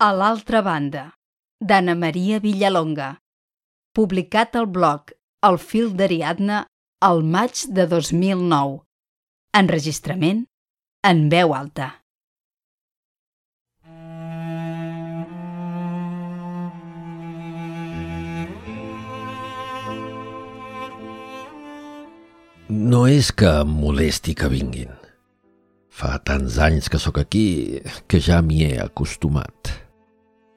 A l'altra banda, d'Anna Maria Villalonga. Publicat al blog El fil d'Ariadna el maig de 2009. Enregistrament en veu alta. No és que em molesti que vinguin. Fa tants anys que sóc aquí que ja m'hi he acostumat.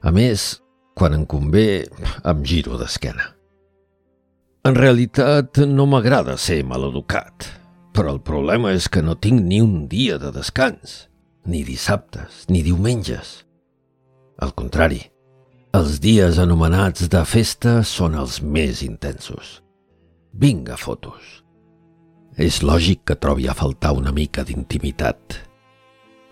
A més, quan em convé, em giro d'esquena. En realitat, no m'agrada ser maleducat, però el problema és que no tinc ni un dia de descans, ni dissabtes, ni diumenges. Al contrari, els dies anomenats de festa són els més intensos. Vinga, fotos. És lògic que trobi a faltar una mica d'intimitat.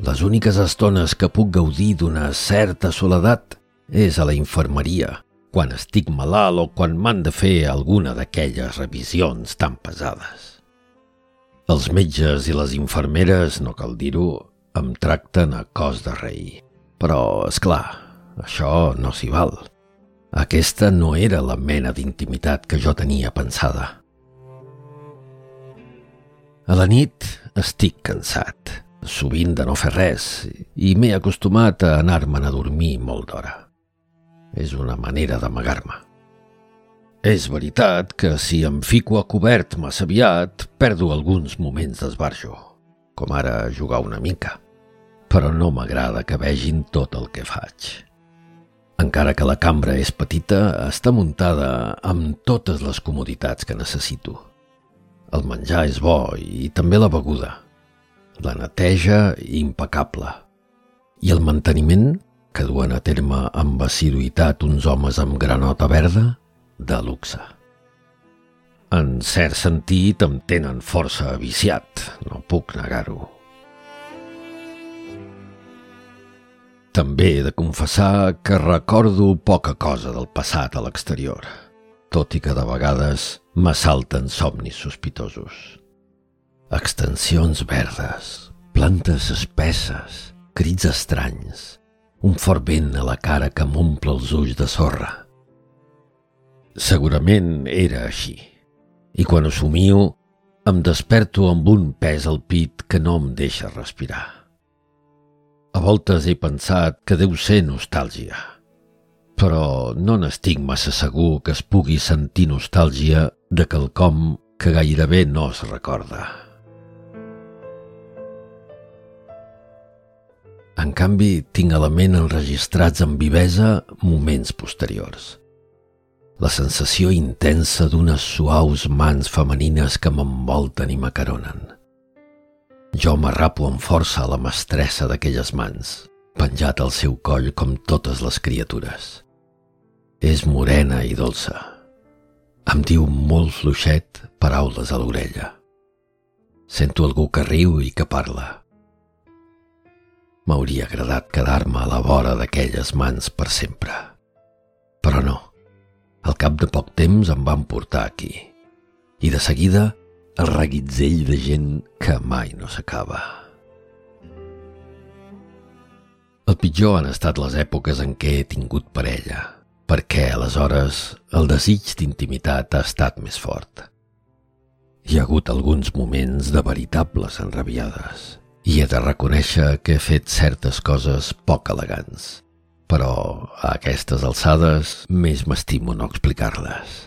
Les úniques estones que puc gaudir d'una certa soledat és a la infermeria, quan estic malalt o quan m'han de fer alguna d'aquelles revisions tan pesades. Els metges i les infermeres, no cal dir-ho, em tracten a cos de rei. Però, és clar, això no s'hi val. Aquesta no era la mena d'intimitat que jo tenia pensada. A la nit estic cansat, sovint de no fer res, i m'he acostumat a anar-me'n a dormir molt d'hora. És una manera d'amagar-me. És veritat que si em fico a cobert massa aviat, perdo alguns moments d'esbarjo, com ara jugar una mica. Però no m'agrada que vegin tot el que faig. Encara que la cambra és petita, està muntada amb totes les comoditats que necessito el menjar és bo i també la beguda. La neteja impecable. I el manteniment, que duen a terme amb assiduïtat uns homes amb granota verda, de luxe. En cert sentit em tenen força viciat, no puc negar-ho. També he de confessar que recordo poca cosa del passat a l'exterior tot i que de vegades m'assalten somnis sospitosos. Extensions verdes, plantes espesses, crits estranys, un fort vent a la cara que m'omple els ulls de sorra. Segurament era així, i quan ho somio em desperto amb un pes al pit que no em deixa respirar. A voltes he pensat que deu ser nostàlgia, però no n'estic massa segur que es pugui sentir nostàlgia de quelcom que gairebé no es recorda. En canvi, tinc element enregistrats amb vivesa moments posteriors. La sensació intensa d'unes suaus mans femenines que m'envolten i m'acaronen. Jo m'arrapo amb força a la mestressa d'aquelles mans, penjat al seu coll com totes les criatures. És morena i dolça. Em diu molt fluixet paraules a l'orella. Sento algú que riu i que parla. M'hauria agradat quedar-me a la vora d'aquelles mans per sempre. Però no. Al cap de poc temps em van portar aquí. I de seguida el reguitzell de gent que mai no s'acaba. El pitjor han estat les èpoques en què he tingut parella, perquè aleshores el desig d'intimitat ha estat més fort. Hi ha hagut alguns moments de veritables enrabiades i he de reconèixer que he fet certes coses poc elegants, però a aquestes alçades més m'estimo no explicar-les.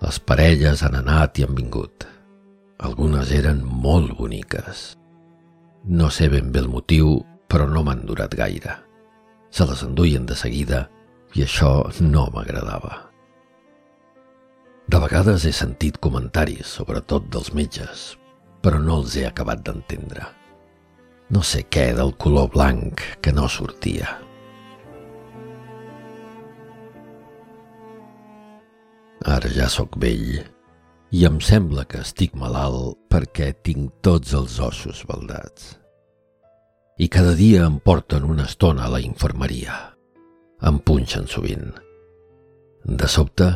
Les parelles han anat i han vingut. Algunes eren molt boniques. No sé ben bé el motiu, però no m'han durat gaire. Se les enduien de seguida i això no m'agradava. De vegades he sentit comentaris, sobretot dels metges, però no els he acabat d'entendre. No sé què del color blanc que no sortia. Ara ja sóc vell i em sembla que estic malalt perquè tinc tots els ossos baldats i cada dia em porten una estona a la infermeria. Em punxen sovint. De sobte,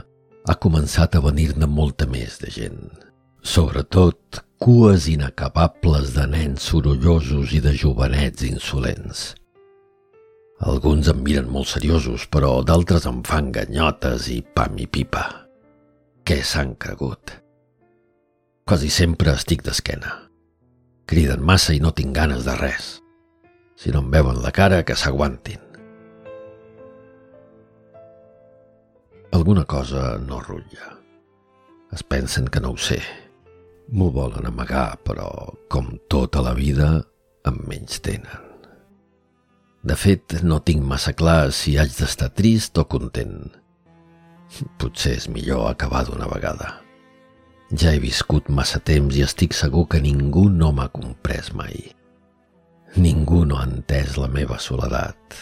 ha començat a venir-ne molta més de gent. Sobretot cues inacabables de nens sorollosos i de jovenets insolents. Alguns em miren molt seriosos, però d'altres em fan ganyotes i pam i pipa. Què s'han cregut? Quasi sempre estic d'esquena. Criden massa i no tinc ganes de res. Si no em veuen la cara, que s'aguantin. Alguna cosa no rutlla. Es pensen que no ho sé. M'ho volen amagar, però, com tota la vida, em menys tenen. De fet, no tinc massa clar si haig d'estar trist o content. Potser és millor acabar d'una vegada. Ja he viscut massa temps i estic segur que ningú no m'ha comprès mai. Ningú no ha entès la meva soledat,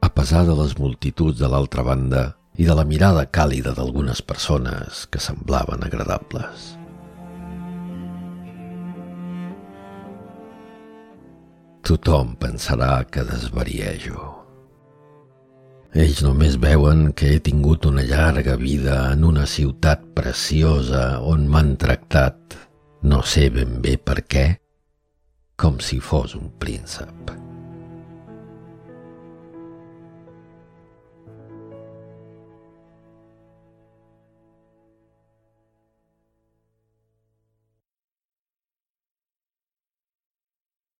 a pesar de les multituds de l'altra banda i de la mirada càlida d'algunes persones que semblaven agradables. Tothom pensarà que desvariejo. Ells només veuen que he tingut una llarga vida en una ciutat preciosa on m'han tractat, no sé ben bé per què, com si fos un príncep.